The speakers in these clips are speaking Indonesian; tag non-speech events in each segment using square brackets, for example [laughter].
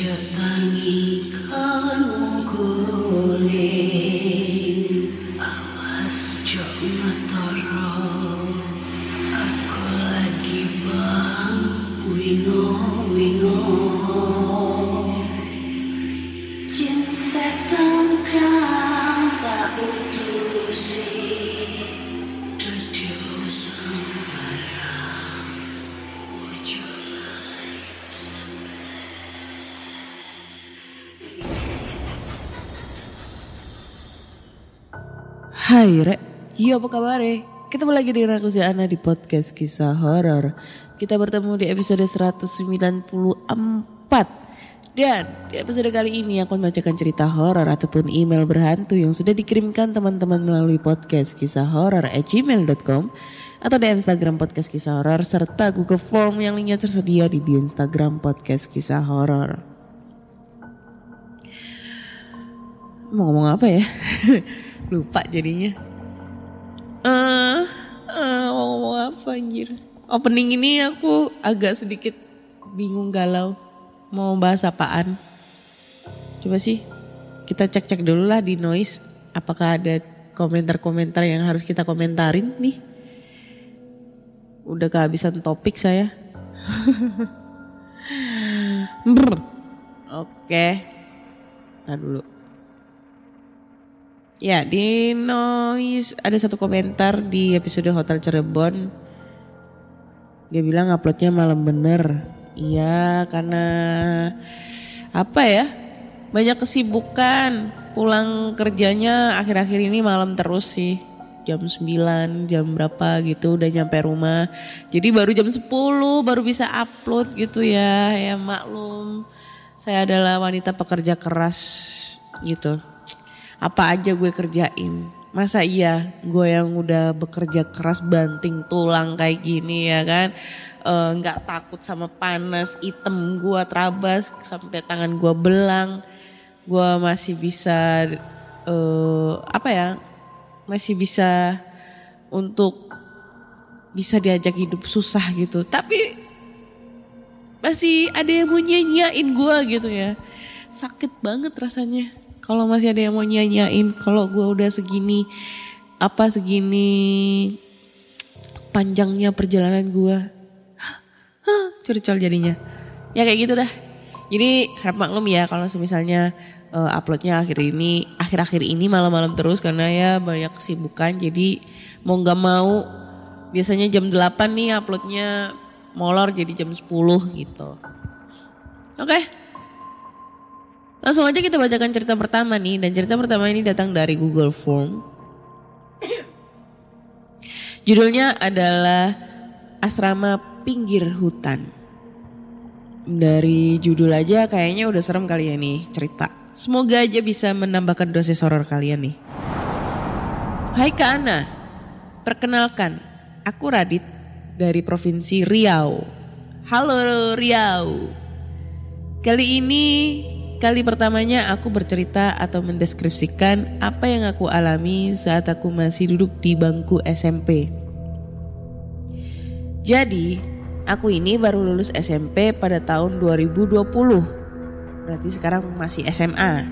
еще. Hai Rek, iya apa kabar Ketemu lagi dengan aku Ana di podcast kisah horor. Kita bertemu di episode 194. Dan di episode kali ini aku membacakan cerita horor ataupun email berhantu yang sudah dikirimkan teman-teman melalui podcast kisah horor at gmail.com atau di Instagram podcast kisah horor serta Google Form yang linknya tersedia di bio Instagram podcast kisah horor. Mau ngomong apa ya? [laughs] Lupa jadinya. Eh, eh, mau ngomong apa anjir? Opening ini aku agak sedikit bingung galau. Mau bahas apaan? Coba sih kita cek-cek dulu lah di noise. Apakah ada komentar-komentar yang harus kita komentarin nih? Udah kehabisan topik saya. [laughs] Oke. Ntar dulu. Ya di noise ada satu komentar di episode Hotel Cirebon. Dia bilang uploadnya malam bener. Iya karena apa ya banyak kesibukan. Pulang kerjanya akhir-akhir ini malam terus sih. Jam 9, jam berapa gitu udah nyampe rumah. Jadi baru jam 10 baru bisa upload gitu ya. Ya maklum saya adalah wanita pekerja keras gitu apa aja gue kerjain. Masa iya gue yang udah bekerja keras banting tulang kayak gini ya kan. Eh, nggak takut sama panas, item gue terabas sampai tangan gue belang. Gue masih bisa eh apa ya? Masih bisa untuk bisa diajak hidup susah gitu. Tapi masih ada yang mau nyanyain gue gitu ya. Sakit banget rasanya kalau masih ada yang mau nyanyain kalau gue udah segini apa segini panjangnya perjalanan gue [gasps] curcol jadinya. Ya kayak gitu dah. Jadi harap maklum ya kalau misalnya uh, uploadnya akhir ini akhir-akhir ini malam-malam terus karena ya banyak kesibukan. Jadi mau nggak mau biasanya jam 8 nih uploadnya molor jadi jam 10 gitu. Oke? okay. Langsung aja kita bacakan cerita pertama nih dan cerita pertama ini datang dari Google Form. Judulnya adalah Asrama Pinggir Hutan. Dari judul aja kayaknya udah serem kali ya nih cerita. Semoga aja bisa menambahkan dosis horor kalian nih. Hai Kak Ana, perkenalkan aku Radit dari Provinsi Riau. Halo Riau. Kali ini Kali pertamanya aku bercerita atau mendeskripsikan apa yang aku alami saat aku masih duduk di bangku SMP. Jadi, aku ini baru lulus SMP pada tahun 2020. Berarti sekarang masih SMA.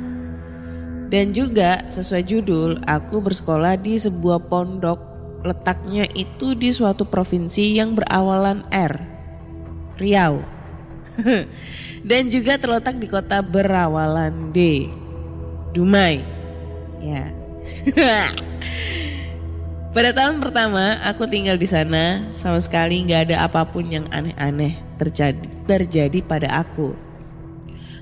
Dan juga sesuai judul, aku bersekolah di sebuah pondok letaknya itu di suatu provinsi yang berawalan R. Riau. [laughs] Dan juga terletak di kota Berawalan D, Dumai. Ya. [laughs] Pada tahun pertama aku tinggal di sana sama sekali nggak ada apa pun yang aneh-aneh terjadi terjadi pada aku.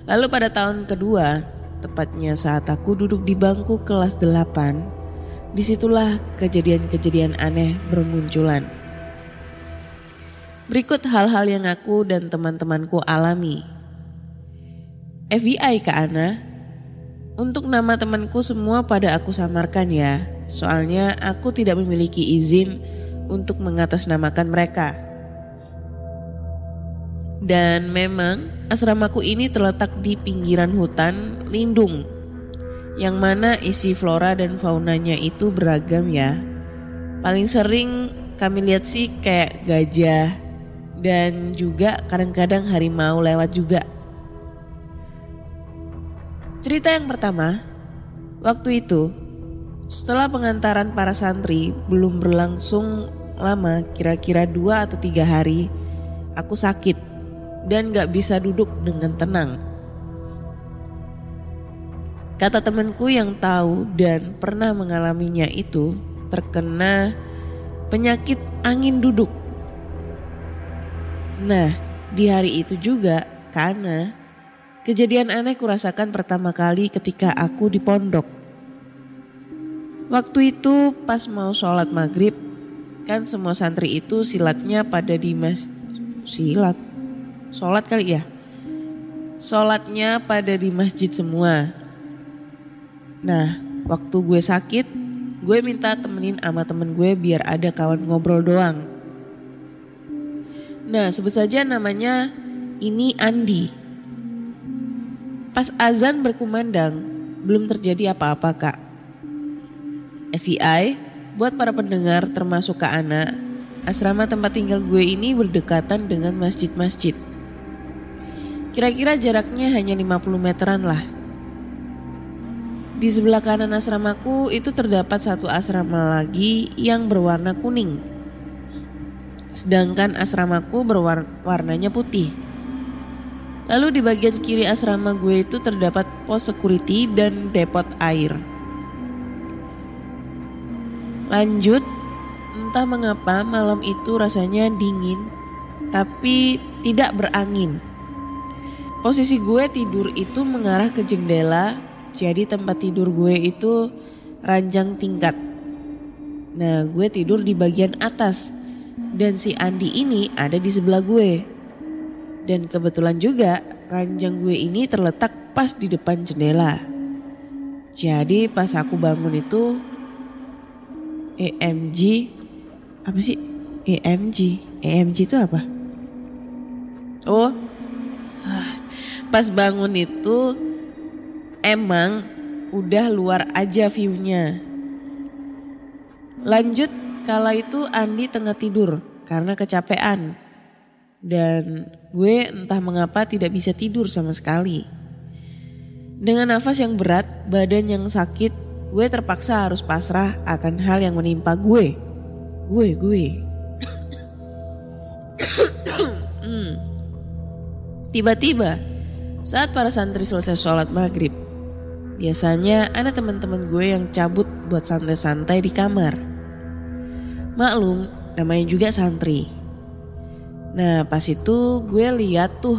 Lalu pada tahun kedua, tepatnya saat aku duduk di bangku kelas 8, di situlah kejadian-kejadian aneh bermunculan. Berikut hal-hal yang aku dan teman-temanku alami. FBI Kak Ana, untuk nama temanku semua pada aku samarkan ya, soalnya aku tidak memiliki izin untuk mengatasnamakan mereka. Dan memang asramaku ini terletak di pinggiran hutan lindung yang mana isi flora dan faunanya itu beragam ya. Paling sering kami lihat sih kayak gajah dan juga kadang-kadang harimau lewat juga. Cerita yang pertama, waktu itu setelah pengantaran para santri belum berlangsung lama, kira-kira dua atau tiga hari, aku sakit dan gak bisa duduk dengan tenang. Kata temanku yang tahu dan pernah mengalaminya itu terkena penyakit angin duduk. Nah, di hari itu juga karena kejadian aneh kurasakan pertama kali ketika aku di pondok. Waktu itu pas mau sholat maghrib, kan semua santri itu silatnya pada di mas silat, sholat kali ya. Sholatnya pada di masjid semua. Nah, waktu gue sakit, gue minta temenin sama temen gue biar ada kawan ngobrol doang. Nah, sebut saja namanya ini Andi. Pas azan berkumandang, belum terjadi apa-apa kak. FBI, buat para pendengar termasuk Kak Ana, asrama tempat tinggal gue ini berdekatan dengan masjid-masjid. Kira-kira jaraknya hanya 50 meteran lah. Di sebelah kanan asramaku itu terdapat satu asrama lagi yang berwarna kuning. Sedangkan asramaku berwarnanya putih. Lalu di bagian kiri asrama gue itu terdapat pos security dan depot air. Lanjut, entah mengapa malam itu rasanya dingin tapi tidak berangin. Posisi gue tidur itu mengarah ke jendela, jadi tempat tidur gue itu ranjang tingkat. Nah, gue tidur di bagian atas dan si Andi ini ada di sebelah gue. Dan kebetulan juga ranjang gue ini terletak pas di depan jendela. Jadi pas aku bangun itu EMG apa sih? EMG EMG itu apa? Oh pas bangun itu emang udah luar aja viewnya. Lanjut kala itu Andi tengah tidur karena kecapean dan gue entah mengapa tidak bisa tidur sama sekali dengan nafas yang berat badan yang sakit gue terpaksa harus pasrah akan hal yang menimpa gue. Gue, gue. Hmm. Tiba-tiba saat para santri selesai sholat maghrib, biasanya ada teman-teman gue yang cabut buat santai-santai di kamar. Maklum, namanya juga santri. Nah pas itu gue lihat tuh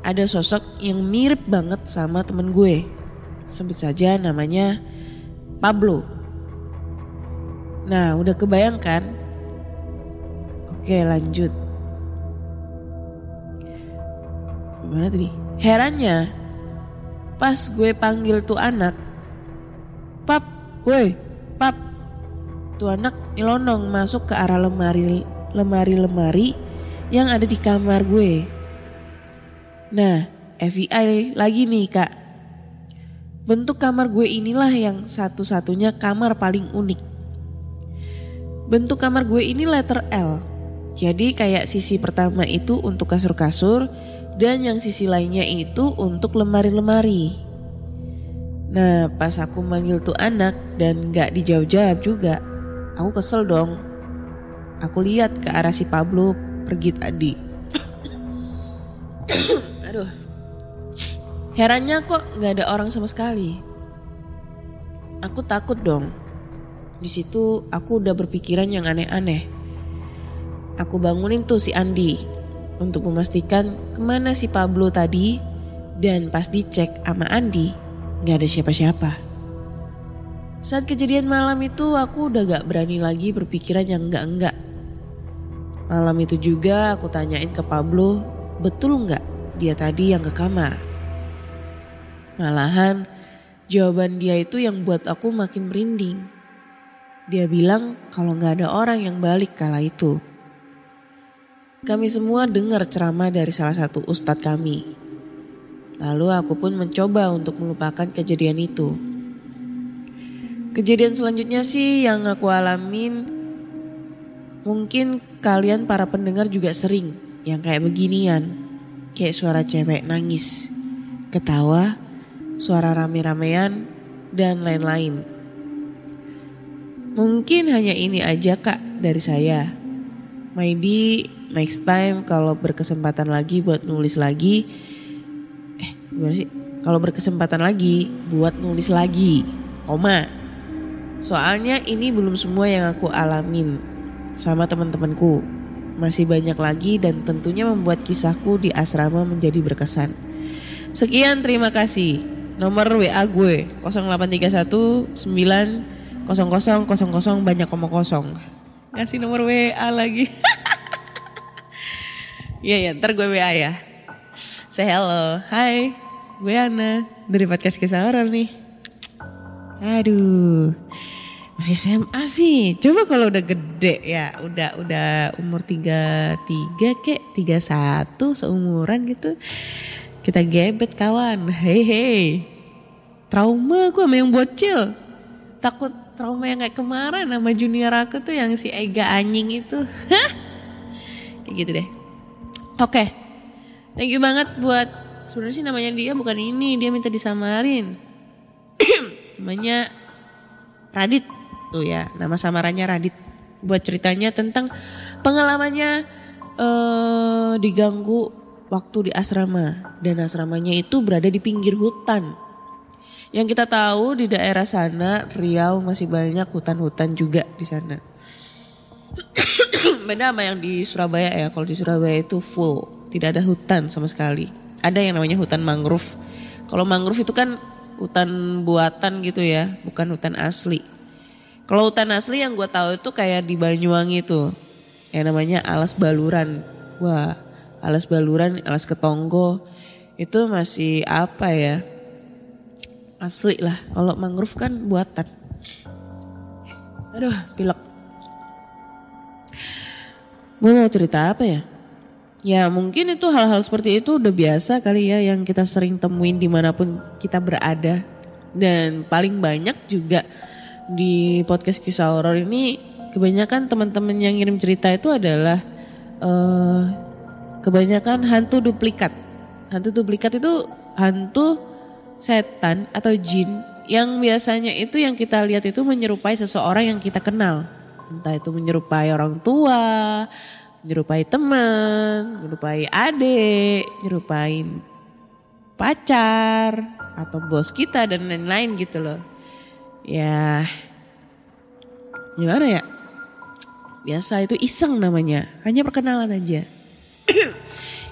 ada sosok yang mirip banget sama temen gue. Sebut saja namanya Pablo. Nah, udah kebayangkan? Oke, lanjut. Gimana tadi? Herannya, pas gue panggil tuh anak, Pap, woi, Pap. Tuh anak nyelonong masuk ke arah lemari lemari-lemari yang ada di kamar gue. Nah, FBI lagi nih kak Bentuk kamar gue inilah yang satu-satunya kamar paling unik. Bentuk kamar gue ini letter L. Jadi kayak sisi pertama itu untuk kasur-kasur dan yang sisi lainnya itu untuk lemari-lemari. Nah pas aku manggil tuh anak dan gak dijawab-jawab juga, aku kesel dong. Aku lihat ke arah si Pablo pergi tadi. Aduh. Herannya kok nggak ada orang sama sekali. Aku takut dong. Di situ aku udah berpikiran yang aneh-aneh. Aku bangunin tuh si Andi untuk memastikan ke mana si Pablo tadi dan pas dicek sama Andi nggak ada siapa-siapa. Saat kejadian malam itu aku udah gak berani lagi berpikiran yang enggak-enggak. Malam itu juga aku tanyain ke Pablo, betul nggak dia tadi yang ke kamar? Malahan jawaban dia itu yang buat aku makin merinding. Dia bilang kalau nggak ada orang yang balik kala itu. Kami semua dengar ceramah dari salah satu ustadz kami. Lalu aku pun mencoba untuk melupakan kejadian itu. Kejadian selanjutnya sih yang aku alamin mungkin kalian para pendengar juga sering yang kayak beginian. Kayak suara cewek nangis, ketawa, suara rame-ramean, dan lain-lain. Mungkin hanya ini aja kak dari saya. Maybe next time kalau berkesempatan lagi buat nulis lagi. Eh gimana sih? Kalau berkesempatan lagi buat nulis lagi. Koma. Soalnya ini belum semua yang aku alamin sama teman-temanku. Masih banyak lagi dan tentunya membuat kisahku di asrama menjadi berkesan. Sekian terima kasih. Nomor WA gue 0831 9 0000 banyak koma kosong. Ngasih nomor WA lagi. [laughs] Iya ya, ntar gue WA ya. Say hello, hai, gue Ana dari podcast kisah horor nih. Aduh, masih SMA sih. Coba kalau udah gede ya, udah udah umur 33 kek, 31 seumuran gitu. Kita gebet kawan. Hei hei. Trauma aku sama yang bocil. Takut trauma yang kayak kemarin sama junior aku tuh yang si Ega anjing itu. Hah? Kayak gitu deh. Oke. Thank you banget buat sebenarnya sih namanya dia bukan ini, dia minta disamarin. [clears throat] namanya Radit tuh ya, nama samarannya Radit. Buat ceritanya tentang pengalamannya eh diganggu waktu di asrama dan asramanya itu berada di pinggir hutan. Yang kita tahu di daerah sana Riau masih banyak hutan-hutan juga di sana. [coughs] Beda sama yang di Surabaya ya. Kalau di Surabaya itu full, tidak ada hutan sama sekali. Ada yang namanya hutan mangrove. Kalau mangrove itu kan hutan buatan gitu ya, bukan hutan asli. Kalau hutan asli yang gue tahu itu kayak di Banyuwangi itu, yang namanya alas baluran. Wah, alas baluran, alas ketonggo itu masih apa ya? Asli lah. Kalau mangrove kan buatan. Aduh, pilek. Gue mau cerita apa ya? Ya mungkin itu hal-hal seperti itu udah biasa kali ya yang kita sering temuin di mana pun kita berada. Dan paling banyak juga di podcast kisah horor ini kebanyakan teman-teman yang ngirim cerita itu adalah eh kebanyakan hantu duplikat. Hantu duplikat itu hantu setan atau jin yang biasanya itu yang kita lihat itu menyerupai seseorang yang kita kenal. Entah itu menyerupai orang tua, menyerupai teman, menyerupai adik, menyerupai pacar atau bos kita dan lain-lain gitu loh. Ya gimana ya? Biasa itu iseng namanya, hanya perkenalan aja. [coughs]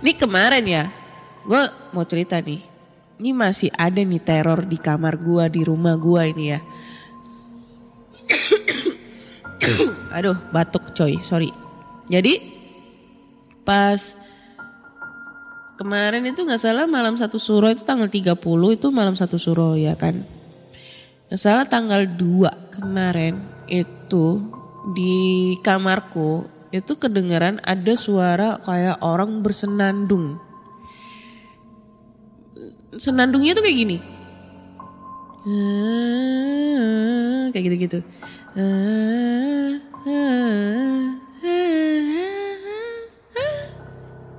Ini kemarin ya, gue mau cerita nih. Ini masih ada nih teror di kamar gua di rumah gua ini ya. [coughs] Aduh, batuk coy, sorry. Jadi pas kemarin itu nggak salah malam satu suro itu tanggal 30 itu malam satu suro ya kan. Salah tanggal 2 kemarin itu di kamarku itu kedengeran ada suara kayak orang bersenandung. Senandungnya tuh kayak gini. Kayak gitu-gitu.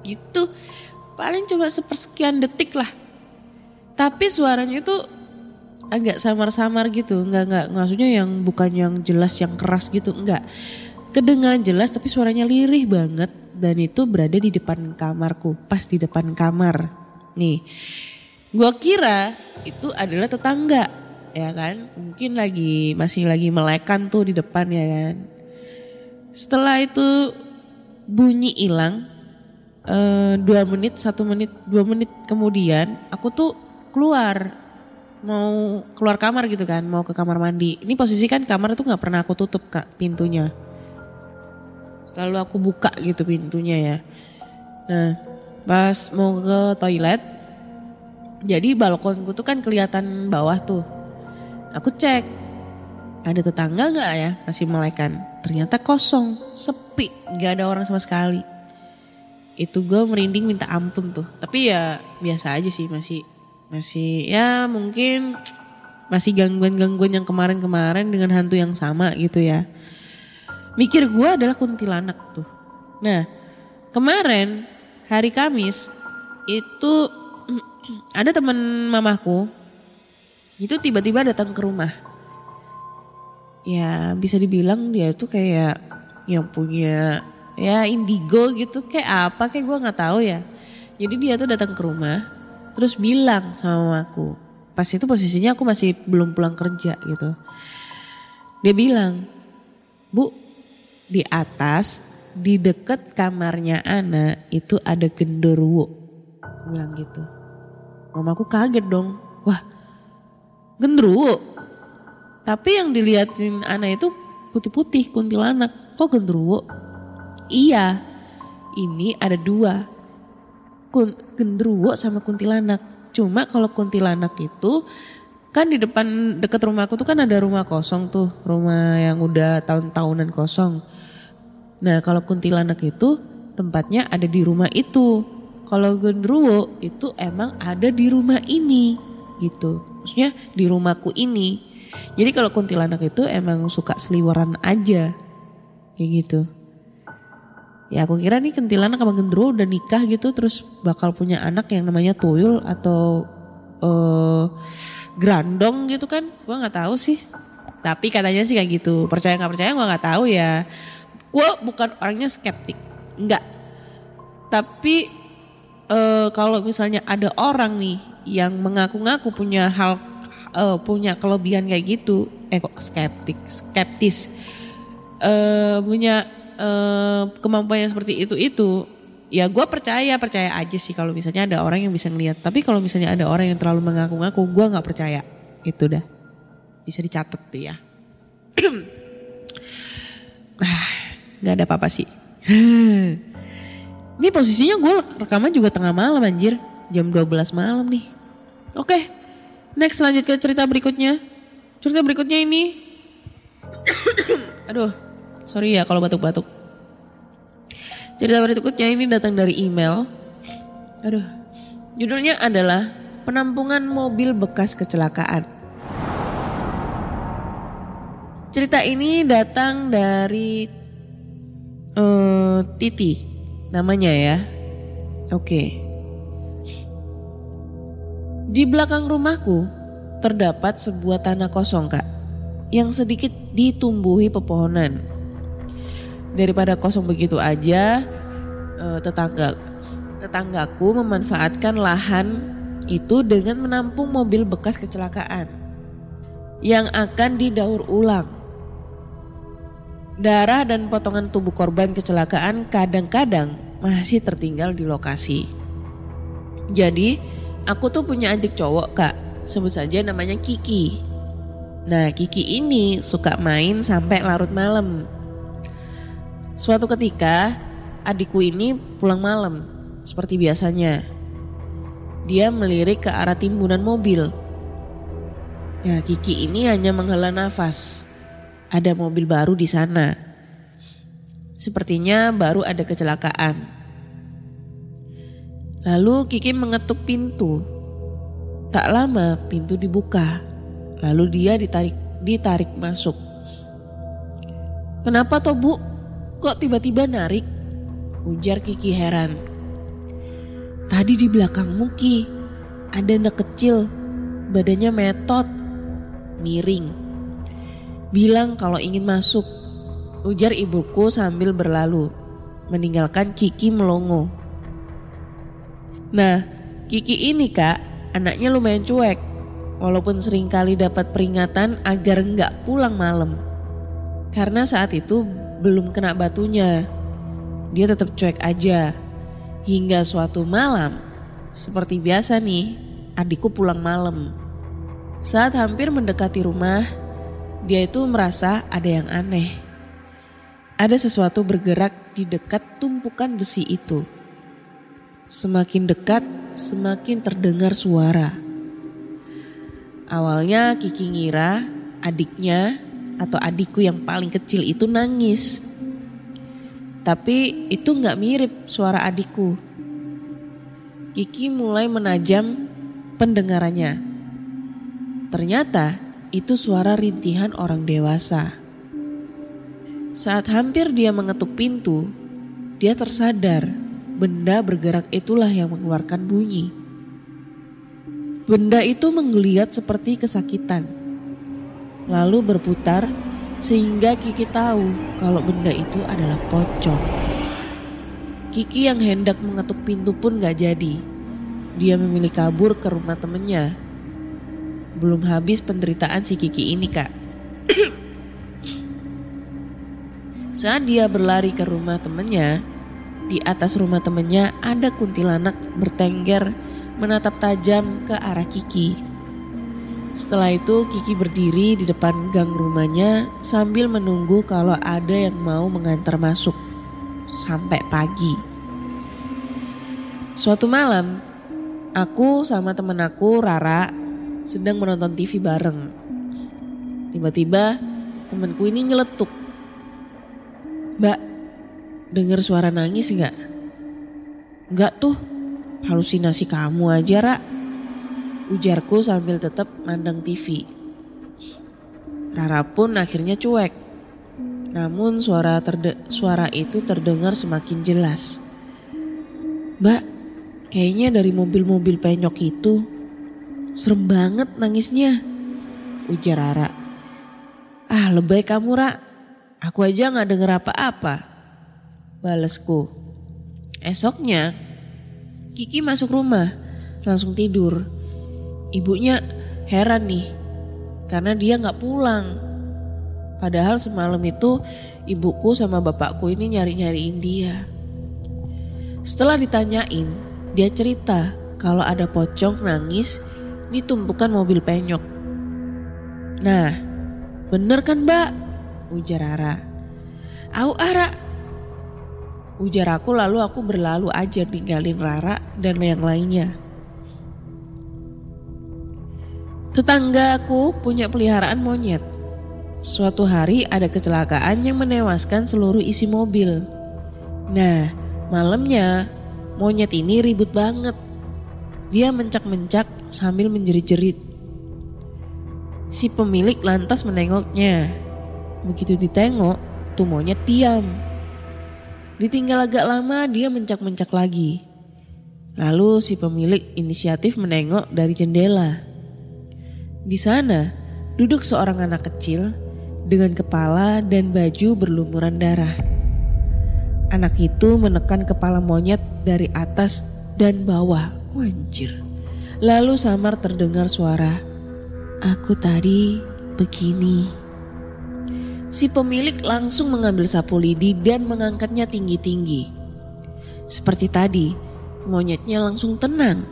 Gitu. Paling cuma sepersekian detik lah. Tapi suaranya itu agak samar-samar gitu. Enggak enggak maksudnya yang bukan yang jelas yang keras gitu, enggak. kedengaran jelas tapi suaranya lirih banget dan itu berada di depan kamarku, pas di depan kamar. Nih, gua kira itu adalah tetangga, ya kan? Mungkin lagi masih lagi melekan tuh di depan ya kan. Setelah itu bunyi hilang, eh, dua menit, satu menit, dua menit kemudian aku tuh keluar mau keluar kamar gitu kan, mau ke kamar mandi. Ini posisi kan kamar itu nggak pernah aku tutup kak pintunya. Selalu aku buka gitu pintunya ya. Nah, pas mau ke toilet, jadi balkonku tuh kan kelihatan bawah tuh. Aku cek, ada tetangga nggak ya masih melekan? Ternyata kosong, sepi, nggak ada orang sama sekali. Itu gue merinding minta ampun tuh. Tapi ya biasa aja sih masih masih ya mungkin masih gangguan-gangguan yang kemarin-kemarin dengan hantu yang sama gitu ya. Mikir gue adalah kuntilanak tuh. Nah kemarin hari Kamis itu [clears throat] ada teman mamaku itu tiba-tiba datang ke rumah. Ya bisa dibilang dia tuh kayak yang punya ya indigo gitu kayak apa kayak gue nggak tahu ya. Jadi dia tuh datang ke rumah terus bilang sama aku. Pas itu posisinya aku masih belum pulang kerja gitu. Dia bilang, Bu di atas di dekat kamarnya Ana itu ada genderuwo. Bilang gitu. Mamaku kaget dong. Wah genderuwo. Tapi yang diliatin Ana itu putih-putih kuntilanak. Kok genderuwo? Iya. Ini ada dua. Kun, genderuwo sama kuntilanak. Cuma kalau kuntilanak itu kan di depan dekat rumahku tuh kan ada rumah kosong tuh. Rumah yang udah tahun-tahunan kosong. Nah kalau kuntilanak itu tempatnya ada di rumah itu. Kalau genderuwo itu emang ada di rumah ini gitu. Maksudnya di rumahku ini. Jadi kalau kuntilanak itu emang suka seliweran aja. Kayak gitu. Ya aku kira nih kuntilanak sama genderuwo udah nikah gitu terus bakal punya anak yang namanya tuyul atau eh grandong gitu kan. Gua nggak tahu sih. Tapi katanya sih kayak gitu. Percaya nggak percaya gua nggak tahu ya. Gue bukan orangnya skeptik. Enggak. Tapi eh kalau misalnya ada orang nih yang mengaku-ngaku punya hal eh, punya kelebihan kayak gitu, eh kok skeptik, skeptis, eh punya kemampuan yang seperti itu itu, ya gue percaya percaya aja sih kalau misalnya ada orang yang bisa ngeliat. Tapi kalau misalnya ada orang yang terlalu mengaku-ngaku, gue nggak percaya. Itu dah bisa dicatat tuh ya. [clears throat] ah, nggak ada apa-apa sih. [laughs] Ini posisinya gue rekaman juga tengah malam anjir. Jam 12 malam nih. Oke. Next lanjut ke cerita berikutnya. Cerita berikutnya ini. [coughs] Aduh. Sorry ya kalau batuk-batuk. Cerita berikutnya ini datang dari email. Aduh. Judulnya adalah Penampungan Mobil Bekas Kecelakaan. Cerita ini datang dari eh Titi namanya ya. Oke. Di belakang rumahku terdapat sebuah tanah kosong kak. Yang sedikit ditumbuhi pepohonan. Daripada kosong begitu aja, eh, tetangga tetanggaku memanfaatkan lahan itu dengan menampung mobil bekas kecelakaan yang akan didaur ulang. Darah dan potongan tubuh korban kecelakaan kadang-kadang masih tertinggal di lokasi. Jadi, aku tuh punya adik cowok kak, sebut saja namanya Kiki. Nah, Kiki ini suka main sampai larut malam. Suatu ketika, adikku ini pulang malam, seperti biasanya. Dia melirik ke arah timbunan mobil. Ya, Kiki ini hanya menghela nafas ada mobil baru di sana. Sepertinya baru ada kecelakaan. Lalu Kiki mengetuk pintu. Tak lama pintu dibuka. Lalu dia ditarik ditarik masuk. Kenapa toh bu? Kok tiba-tiba narik? Ujar Kiki heran. Tadi di belakangmu Ki, ada anak kecil, badannya metot, miring bilang kalau ingin masuk. Ujar ibuku sambil berlalu, meninggalkan Kiki melongo. Nah, Kiki ini kak, anaknya lumayan cuek. Walaupun sering kali dapat peringatan agar nggak pulang malam. Karena saat itu belum kena batunya. Dia tetap cuek aja. Hingga suatu malam, seperti biasa nih, adikku pulang malam. Saat hampir mendekati rumah, dia itu merasa ada yang aneh. Ada sesuatu bergerak di dekat tumpukan besi itu. Semakin dekat, semakin terdengar suara. Awalnya Kiki ngira adiknya atau adikku yang paling kecil itu nangis. Tapi itu nggak mirip suara adikku. Kiki mulai menajam pendengarannya. Ternyata itu suara rintihan orang dewasa. Saat hampir dia mengetuk pintu, dia tersadar benda bergerak itulah yang mengeluarkan bunyi. Benda itu menggeliat seperti kesakitan. Lalu berputar sehingga Kiki tahu kalau benda itu adalah pocong. Kiki yang hendak mengetuk pintu pun gak jadi. Dia memilih kabur ke rumah temennya. Belum habis penderitaan si Kiki ini kak. [coughs] Saat dia berlari ke rumah temennya, di atas rumah temennya ada kuntilanak bertengger menatap tajam ke arah Kiki. Setelah itu Kiki berdiri di depan gang rumahnya sambil menunggu kalau ada yang mau mengantar masuk sampai pagi. Suatu malam, aku sama temen aku Rara sedang menonton TV bareng. Tiba-tiba temanku ini nyeletuk. Mbak, dengar suara nangis nggak? Nggak tuh, Halusinasi kamu aja, Ra. Ujarku sambil tetap mandang TV. Rara pun akhirnya cuek. Namun suara terde suara itu terdengar semakin jelas. Mbak, kayaknya dari mobil-mobil penyok itu serem banget nangisnya. Ujar Rara. Ah lebay kamu Ra. Aku aja gak denger apa-apa. Balesku. Esoknya Kiki masuk rumah, langsung tidur. Ibunya heran nih, karena dia nggak pulang. Padahal semalam itu ibuku sama bapakku ini nyari-nyariin dia. Setelah ditanyain, dia cerita kalau ada pocong nangis di tumpukan mobil penyok. Nah, bener kan mbak? Ujar Rara. Au Ara, Ujar aku lalu aku berlalu aja ninggalin Rara dan yang lainnya. Tetangga aku punya peliharaan monyet. Suatu hari ada kecelakaan yang menewaskan seluruh isi mobil. Nah, malamnya monyet ini ribut banget. Dia mencak-mencak sambil menjerit-jerit. Si pemilik lantas menengoknya. Begitu ditengok, tuh monyet diam Ditinggal agak lama dia mencak-mencak lagi. Lalu si pemilik inisiatif menengok dari jendela. Di sana duduk seorang anak kecil dengan kepala dan baju berlumuran darah. Anak itu menekan kepala monyet dari atas dan bawah. Wanjir. Lalu samar terdengar suara, "Aku tadi begini." si pemilik langsung mengambil sapu lidi dan mengangkatnya tinggi-tinggi. Seperti tadi, monyetnya langsung tenang.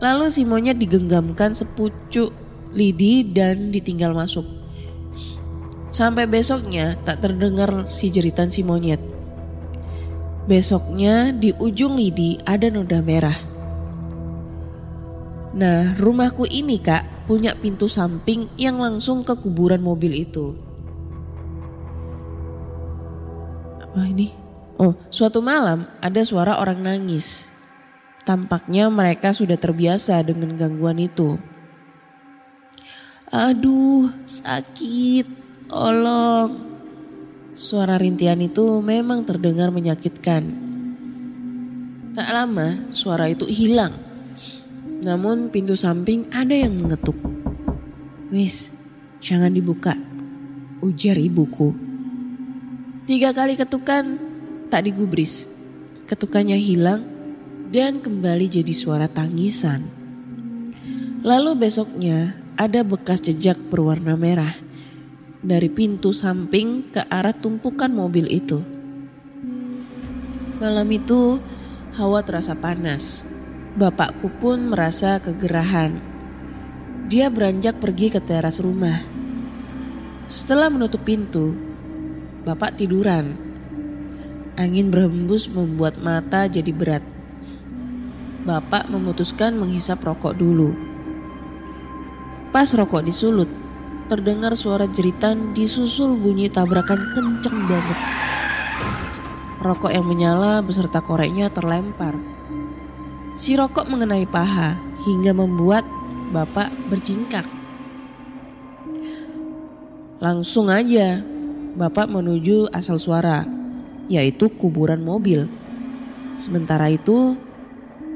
Lalu si monyet digenggamkan sepucuk lidi dan ditinggal masuk. Sampai besoknya tak terdengar si jeritan si monyet. Besoknya di ujung lidi ada noda merah. Nah rumahku ini kak punya pintu samping yang langsung ke kuburan mobil itu. Apa ini? Oh, suatu malam ada suara orang nangis. Tampaknya mereka sudah terbiasa dengan gangguan itu. Aduh, sakit. Tolong. Suara rintian itu memang terdengar menyakitkan. Tak lama, suara itu hilang. Namun pintu samping ada yang mengetuk. Wis, jangan dibuka. Ujar ibuku. Tiga kali ketukan tak digubris. Ketukannya hilang dan kembali jadi suara tangisan. Lalu besoknya ada bekas jejak berwarna merah dari pintu samping ke arah tumpukan mobil itu. Malam itu hawa terasa panas. Bapakku pun merasa kegerahan. Dia beranjak pergi ke teras rumah. Setelah menutup pintu, bapak tiduran. Angin berhembus membuat mata jadi berat. Bapak memutuskan menghisap rokok dulu. Pas rokok disulut, terdengar suara jeritan disusul bunyi tabrakan kenceng banget. Rokok yang menyala beserta koreknya terlempar. Si rokok mengenai paha hingga membuat bapak berjingkak. Langsung aja bapak menuju asal suara, yaitu kuburan mobil. Sementara itu,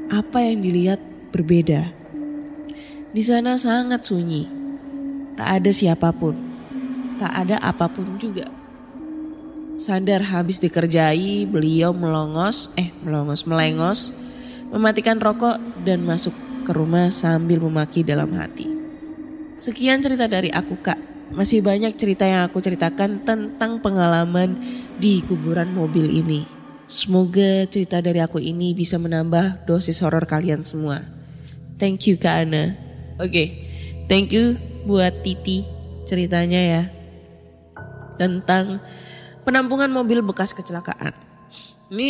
apa yang dilihat berbeda. Di sana sangat sunyi. Tak ada siapa pun. Tak ada apa pun juga. Sadar habis dikerjai, beliau melongos, eh melongos, melengos, mematikan rokok dan masuk ke rumah sambil memaki dalam hati. Sekian cerita dari aku kak. Masih banyak cerita yang aku ceritakan tentang pengalaman di kuburan mobil ini. Semoga cerita dari aku ini bisa menambah dosis horor kalian semua. Thank you Kak Ana. Oke, thank you buat Titi ceritanya ya. Tentang penampungan mobil bekas kecelakaan. Ini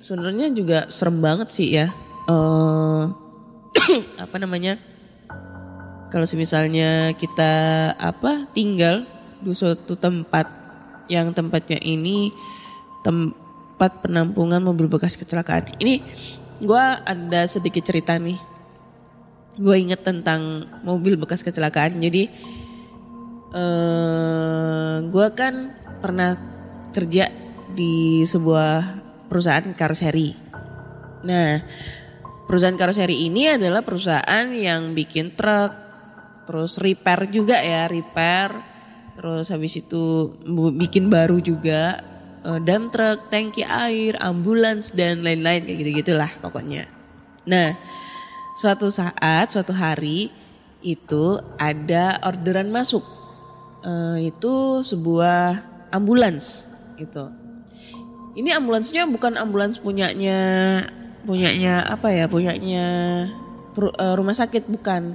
sebenarnya juga serem banget sih ya. Eh [coughs] apa namanya? Kalau misalnya kita apa tinggal di suatu tempat yang tempatnya ini tempat penampungan mobil bekas kecelakaan. Ini gue ada sedikit cerita nih. Gue inget tentang mobil bekas kecelakaan. Jadi eh gue kan pernah kerja di sebuah perusahaan karoseri. Nah, perusahaan karoseri ini adalah perusahaan yang bikin truk, terus repair juga ya, repair, terus habis itu bikin baru juga, eh, dump truck, tangki air, ambulans dan lain-lain kayak gitu-gitulah pokoknya. Nah, suatu saat, suatu hari itu ada orderan masuk. Eh, itu sebuah ambulans gitu. Ini ambulansnya bukan ambulans punyanya punyanya apa ya? Punyanya eh, rumah sakit bukan.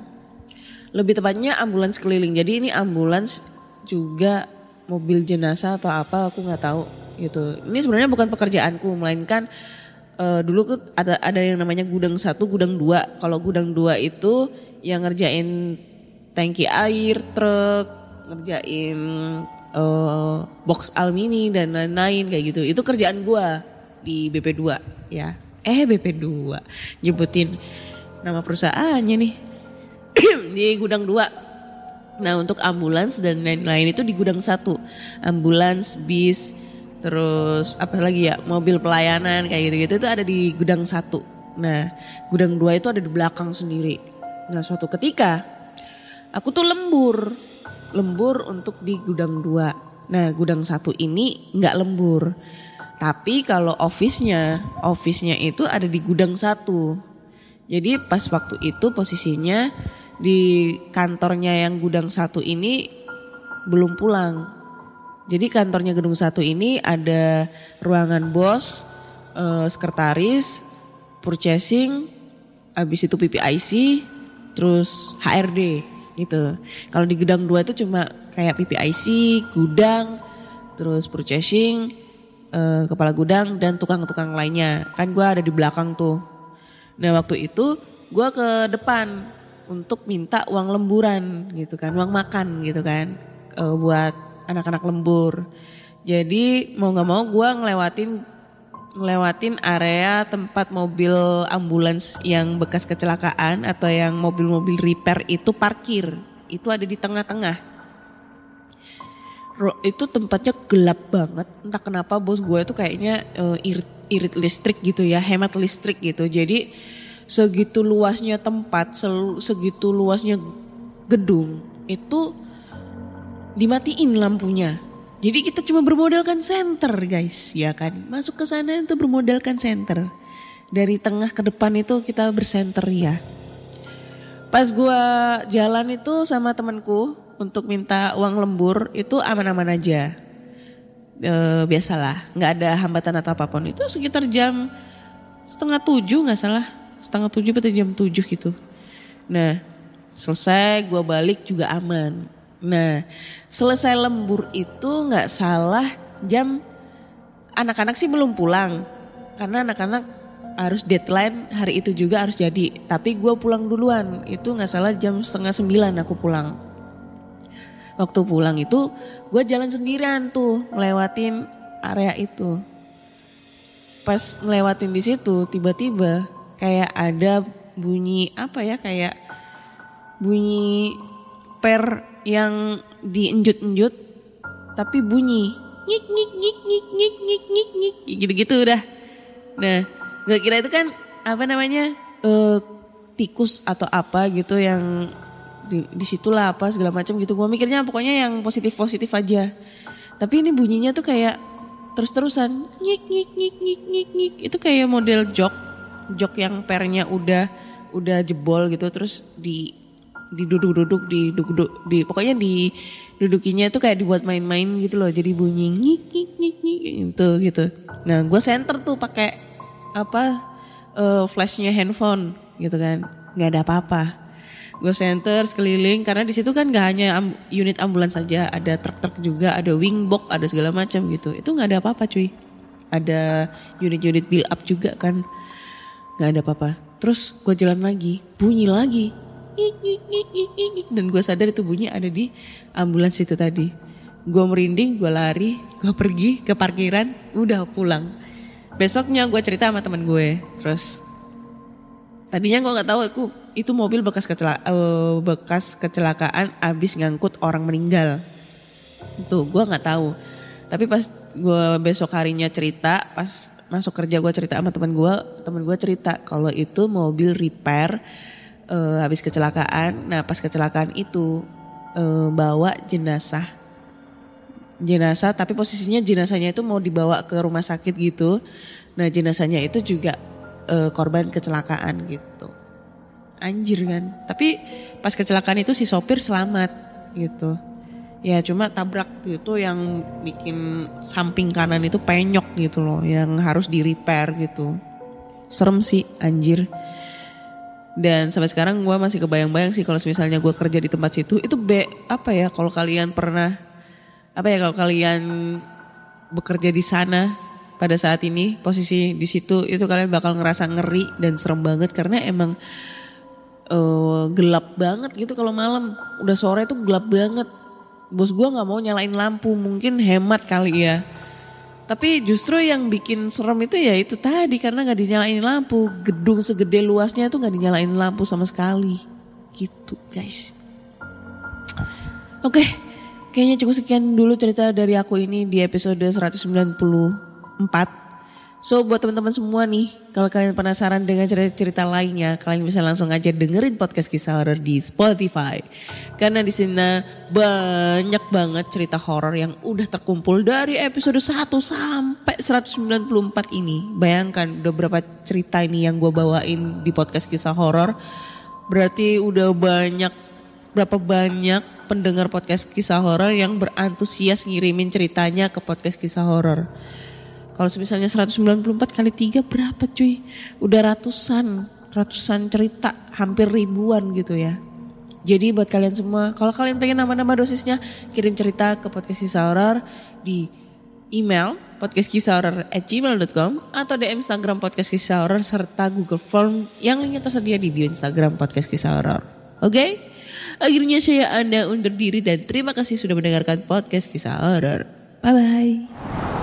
Lebih tepatnya ambulans keliling. Jadi ini ambulans juga mobil jenazah atau apa aku nggak tahu gitu. Ini sebenarnya bukan pekerjaanku melainkan eh, dulu kan ada ada yang namanya gudang satu, gudang dua. Kalau gudang dua itu yang ngerjain tangki air, truk, ngerjain eh, box alumini dan lain-lain kayak gitu. Itu kerjaan gua di BP2 ya. Eh BP2 nyebutin nama perusahaannya nih. [clears throat] di gudang 2. Nah, untuk ambulans dan lain-lain itu di gudang satu. Ambulans, bis, terus apa lagi ya? Mobil pelayanan kayak gitu-gitu itu ada di gudang satu. Nah, gudang dua itu ada di belakang sendiri. Nah, suatu ketika aku tuh lembur lembur untuk di gudang dua. Nah gudang satu ini nggak lembur. Tapi kalau office-nya, office-nya itu ada di gudang satu. Jadi pas waktu itu posisinya di kantornya yang gudang satu ini belum pulang. Jadi kantornya gedung satu ini ada ruangan bos, eh, sekretaris, purchasing, habis itu PPIC, terus HRD gitu. Kalau di gudang dua itu cuma kayak PPIC, gudang, terus purchasing, eh, kepala gudang dan tukang-tukang lainnya. Kan gue ada di belakang tuh. Nah waktu itu gue ke depan untuk minta uang lemburan gitu kan, uang makan gitu kan, eh, buat anak-anak lembur. Jadi mau nggak mau gue ngelewatin ngelewatin area tempat mobil ambulans yang bekas kecelakaan atau yang mobil-mobil repair itu parkir. Itu ada di tengah-tengah. Itu tempatnya gelap banget. Entah kenapa bos gue itu kayaknya eh, irit, irit listrik gitu ya, hemat listrik gitu. Jadi segitu luasnya tempat, segitu luasnya gedung itu dimatiin lampunya. Jadi kita cuma bermodalkan center guys, ya kan? Masuk ke sana itu bermodalkan center. Dari tengah ke depan itu kita bersenter ya. Pas gua jalan itu sama temanku untuk minta uang lembur itu aman-aman aja. E, biasalah, nggak ada hambatan atau apa pun. Itu sekitar jam setengah tujuh nggak salah, setengah tujuh atau jam tujuh gitu. Nah, selesai gua balik juga aman. Nah, selesai lembur itu nggak salah jam anak-anak sih belum pulang karena anak-anak harus deadline hari itu juga harus jadi. Tapi gue pulang duluan itu nggak salah jam setengah sembilan aku pulang. Waktu pulang itu gue jalan sendirian tuh melewatin area itu. Pas melewatin di situ tiba-tiba kayak ada bunyi apa ya kayak bunyi per yang diinjut-injut tapi bunyi nyik nyik nyik nyik nyik nyik nyik nyik gitu-gitu udah. Nah, gue kira itu kan apa namanya eh, tikus atau apa gitu yang di di situlah apa segala macam gitu. Gue mikirnya pokoknya yang positif positif aja. Tapi ini bunyinya tuh kayak terus-terusan nyik nyik nyik nyik nyik nyik itu kayak model jok jok yang pernya udah udah jebol gitu terus di diduduk-duduk di duduk di pokoknya di dudukinya itu kayak dibuat main-main gitu loh. Jadi bunyi nyik nyik nyik gitu gitu. Nah gue center tuh pakai apa eh, flashnya handphone gitu kan. Nggak ada apa-apa. Gue center sekeliling karena di situ kan nggak hanya am- unit ambulans saja. Ada truk-truk juga ada wing box ada segala macam gitu. Itu nggak ada apa-apa cuy. Ada unit-unit build up juga kan. Nggak ada apa-apa. Terus gue jalan lagi bunyi lagi Dan gue sadar itu bunyi ada di ambulans itu tadi. Gue merinding gue lari gue pergi ke parkiran udah pulang. Besoknya gue cerita sama teman gue terus tadinya gue nggak tahu aku itu mobil bekas kecela eh, bekas kecelakaan abis ngangkut orang meninggal. Itu gue nggak tahu. Tapi pas gue besok harinya cerita pas masuk kerja gue cerita sama teman gue teman gue cerita kalau itu mobil repair eh, habis kecelakaan. Nah pas kecelakaan itu eh, bawa jenazah. Jenazah tapi posisinya jenazahnya itu mau dibawa ke rumah sakit gitu. Nah jenazahnya itu juga eh, korban kecelakaan gitu. Anjir kan? Tapi pas kecelakaan itu si sopir selamat gitu. Ya cuma tabrak gitu yang bikin samping kanan itu penyok gitu loh yang harus di repair gitu. Serem sih anjir dan sampai sekarang gue masih kebayang-bayang sih kalau misalnya gue kerja di tempat situ itu be apa ya kalau kalian pernah apa ya kalau kalian bekerja di sana pada saat ini posisi di situ itu kalian bakal ngerasa ngeri dan serem banget karena emang eh, gelap banget gitu kalau malam. Udah sore tuh gelap banget. Bos gue nggak mau nyalain lampu mungkin hemat kali ya tapi justru yang bikin serem itu ya itu tadi karena nggak dinyalain lampu. Gedung segede luasnya itu nggak dinyalain lampu sama sekali. Gitu guys. Oke kayaknya cukup sekian dulu cerita dari aku ini di episode 194 So buat teman-teman semua nih, kalau kalian penasaran dengan cerita-cerita lainnya, kalian bisa langsung aja dengerin podcast kisah horor di Spotify. Karena di sini banyak banget cerita horor yang udah terkumpul dari episode 1 sampai 194 ini. Bayangkan udah berapa cerita ini yang gue bawain di podcast kisah horor. Berarti udah banyak berapa banyak pendengar podcast kisah horor yang berantusias ngirimin ceritanya ke podcast kisah horor. Kalau misalnya 194 kali 3 berapa cuy? Udah ratusan, ratusan cerita, hampir ribuan gitu ya. Jadi buat kalian semua, kalau kalian pengen nama-nama dosisnya, kirim cerita ke podcast kisah horor di email podcastkisahhoror@gmail.com atau DM Instagram podcast kisah horor serta Google Form yang linknya tersedia di bio Instagram podcast kisah horor. Oke? Akhirnya saya Anda undur diri dan terima kasih sudah mendengarkan podcast kisah horor. Bye bye.